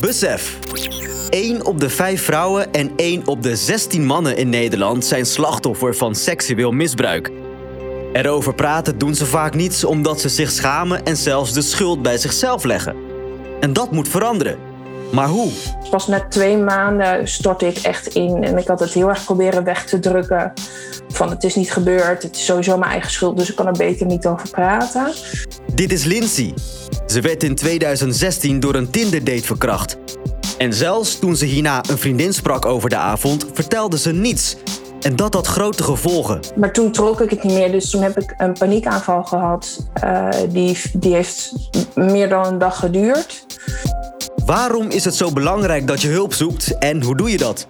Besef. 1 op de 5 vrouwen en 1 op de 16 mannen in Nederland zijn slachtoffer van seksueel misbruik. Erover praten doen ze vaak niet omdat ze zich schamen en zelfs de schuld bij zichzelf leggen. En dat moet veranderen. Maar hoe? Pas na twee maanden stortte ik echt in en ik had het heel erg proberen weg te drukken. Van het is niet gebeurd, het is sowieso mijn eigen schuld, dus ik kan er beter niet over praten. Dit is Lindsay. Ze werd in 2016 door een Tinder-date verkracht. En zelfs toen ze hierna een vriendin sprak over de avond, vertelde ze niets. En dat had grote gevolgen. Maar toen trok ik het niet meer, dus toen heb ik een paniekaanval gehad. Uh, die, die heeft meer dan een dag geduurd. Waarom is het zo belangrijk dat je hulp zoekt en hoe doe je dat?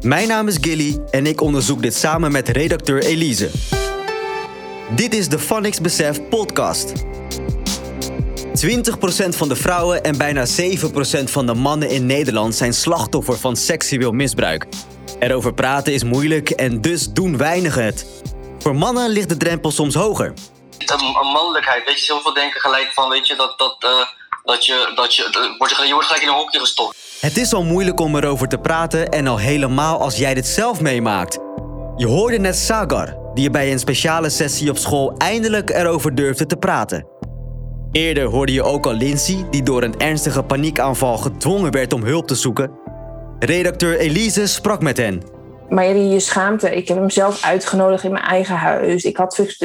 Mijn naam is Gilly en ik onderzoek dit samen met redacteur Elise. Dit is de Phonics Besef podcast. 20% van de vrouwen en bijna 7% van de mannen in Nederland zijn slachtoffer van seksueel misbruik. Erover praten is moeilijk en dus doen weinigen het. Voor mannen ligt de drempel soms hoger. Een mannelijkheid, weet je, zoveel denken gelijk van, weet je, dat, dat, uh, dat je, dat je, wordt je, je wordt gelijk in een hokje gestopt. Het is al moeilijk om erover te praten en al helemaal als jij dit zelf meemaakt. Je hoorde net Sagar, die je bij een speciale sessie op school eindelijk erover durfde te praten. Eerder hoorde je ook al Lindsay, die door een ernstige paniekaanval gedwongen werd om hulp te zoeken. Redacteur Elise sprak met hen. Maar je schaamte, ik heb hem zelf uitgenodigd in mijn eigen huis. Ik had,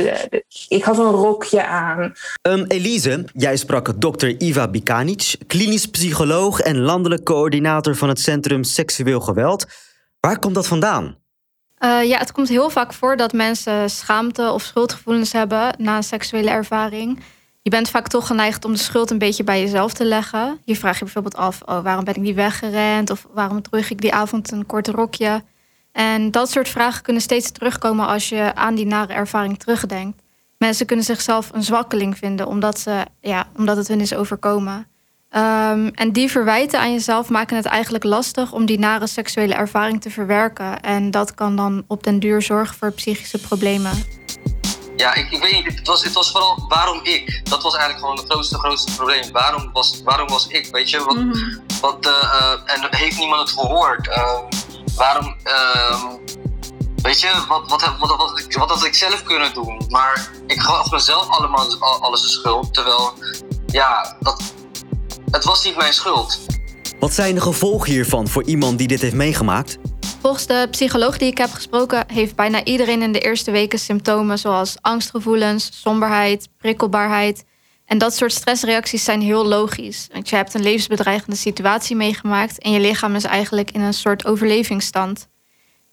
ik had een rokje aan. Um, Elise, jij sprak dokter Iva Bikanic, klinisch psycholoog en landelijk coördinator van het Centrum Seksueel Geweld. Waar komt dat vandaan? Uh, ja, het komt heel vaak voor dat mensen schaamte of schuldgevoelens hebben na een seksuele ervaring. Je bent vaak toch geneigd om de schuld een beetje bij jezelf te leggen. Je vraagt je bijvoorbeeld af: oh, waarom ben ik niet weggerend? Of waarom droeg ik die avond een korte rokje? En dat soort vragen kunnen steeds terugkomen als je aan die nare ervaring terugdenkt. Mensen kunnen zichzelf een zwakkeling vinden omdat, ze, ja, omdat het hun is overkomen. Um, en die verwijten aan jezelf maken het eigenlijk lastig om die nare seksuele ervaring te verwerken. En dat kan dan op den duur zorgen voor psychische problemen. Ja, ik, ik weet niet. Het was, het was vooral waarom ik. Dat was eigenlijk gewoon het grootste, grootste probleem. Waarom was, waarom was ik? Weet je, wat, mm -hmm. wat, uh, en heeft niemand het gehoord? Uh, waarom, uh, weet je, wat, wat, wat, wat, wat, wat had ik zelf kunnen doen? Maar ik gaf mezelf allemaal alles de schuld. Terwijl, ja, dat, het was niet mijn schuld. Wat zijn de gevolgen hiervan voor iemand die dit heeft meegemaakt? Volgens de psycholoog die ik heb gesproken, heeft bijna iedereen in de eerste weken symptomen zoals angstgevoelens, somberheid, prikkelbaarheid. En dat soort stressreacties zijn heel logisch. Want je hebt een levensbedreigende situatie meegemaakt en je lichaam is eigenlijk in een soort overlevingsstand.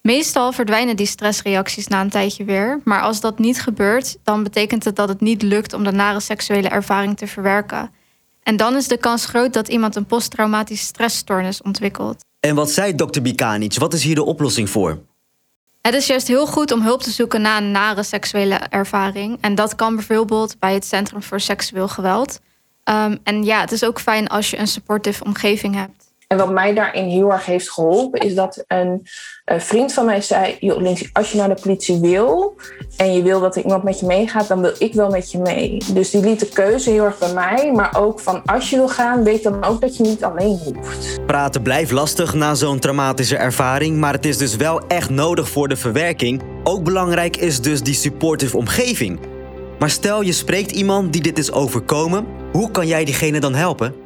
Meestal verdwijnen die stressreacties na een tijdje weer, maar als dat niet gebeurt, dan betekent het dat het niet lukt om de nare seksuele ervaring te verwerken. En dan is de kans groot dat iemand een posttraumatische stressstoornis ontwikkelt. En wat zei dokter Bikanic? Wat is hier de oplossing voor? Het is juist heel goed om hulp te zoeken na een nare seksuele ervaring. En dat kan bijvoorbeeld bij het Centrum voor Seksueel Geweld. Um, en ja, het is ook fijn als je een supportive omgeving hebt. En wat mij daarin heel erg heeft geholpen, is dat een, vriend van mij zei: Joh, als je naar de politie wil en je wil dat iemand met je meegaat, dan wil ik wel met je mee. Dus die liet de keuze heel erg bij mij, maar ook van als je wil gaan, weet dan ook dat je niet alleen hoeft. Praten blijft lastig na zo'n traumatische ervaring, maar het is dus wel echt nodig voor de verwerking. Ook belangrijk is dus die supportive omgeving. Maar stel je spreekt iemand die dit is overkomen, hoe kan jij diegene dan helpen?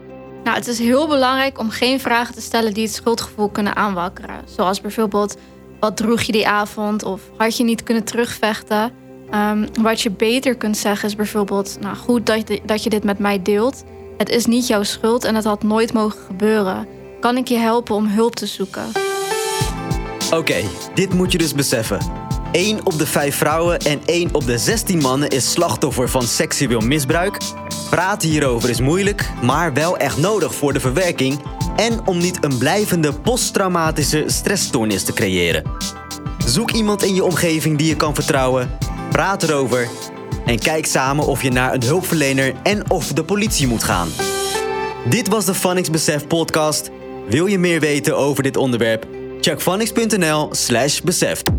Nou, het is heel belangrijk om geen vragen te stellen die het schuldgevoel kunnen aanwakkeren. Zoals bijvoorbeeld, wat droeg je die avond? Of had je niet kunnen terugvechten? Um, wat je beter kunt zeggen is bijvoorbeeld, nou goed dat je, dat je dit met mij deelt. Het is niet jouw schuld en het had nooit mogen gebeuren. Kan ik je helpen om hulp te zoeken? Oké, dit moet je dus beseffen. 1 op de 5 vrouwen en 1 op de 16 mannen is slachtoffer van seksueel misbruik. Praten hierover is moeilijk, maar wel echt nodig voor de verwerking en om niet een blijvende posttraumatische stressstoornis te creëren. Zoek iemand in je omgeving die je kan vertrouwen, praat erover en kijk samen of je naar een hulpverlener en of de politie moet gaan. Dit was de Phonics Besef podcast. Wil je meer weten over dit onderwerp? Check phonics.nl slash beseft.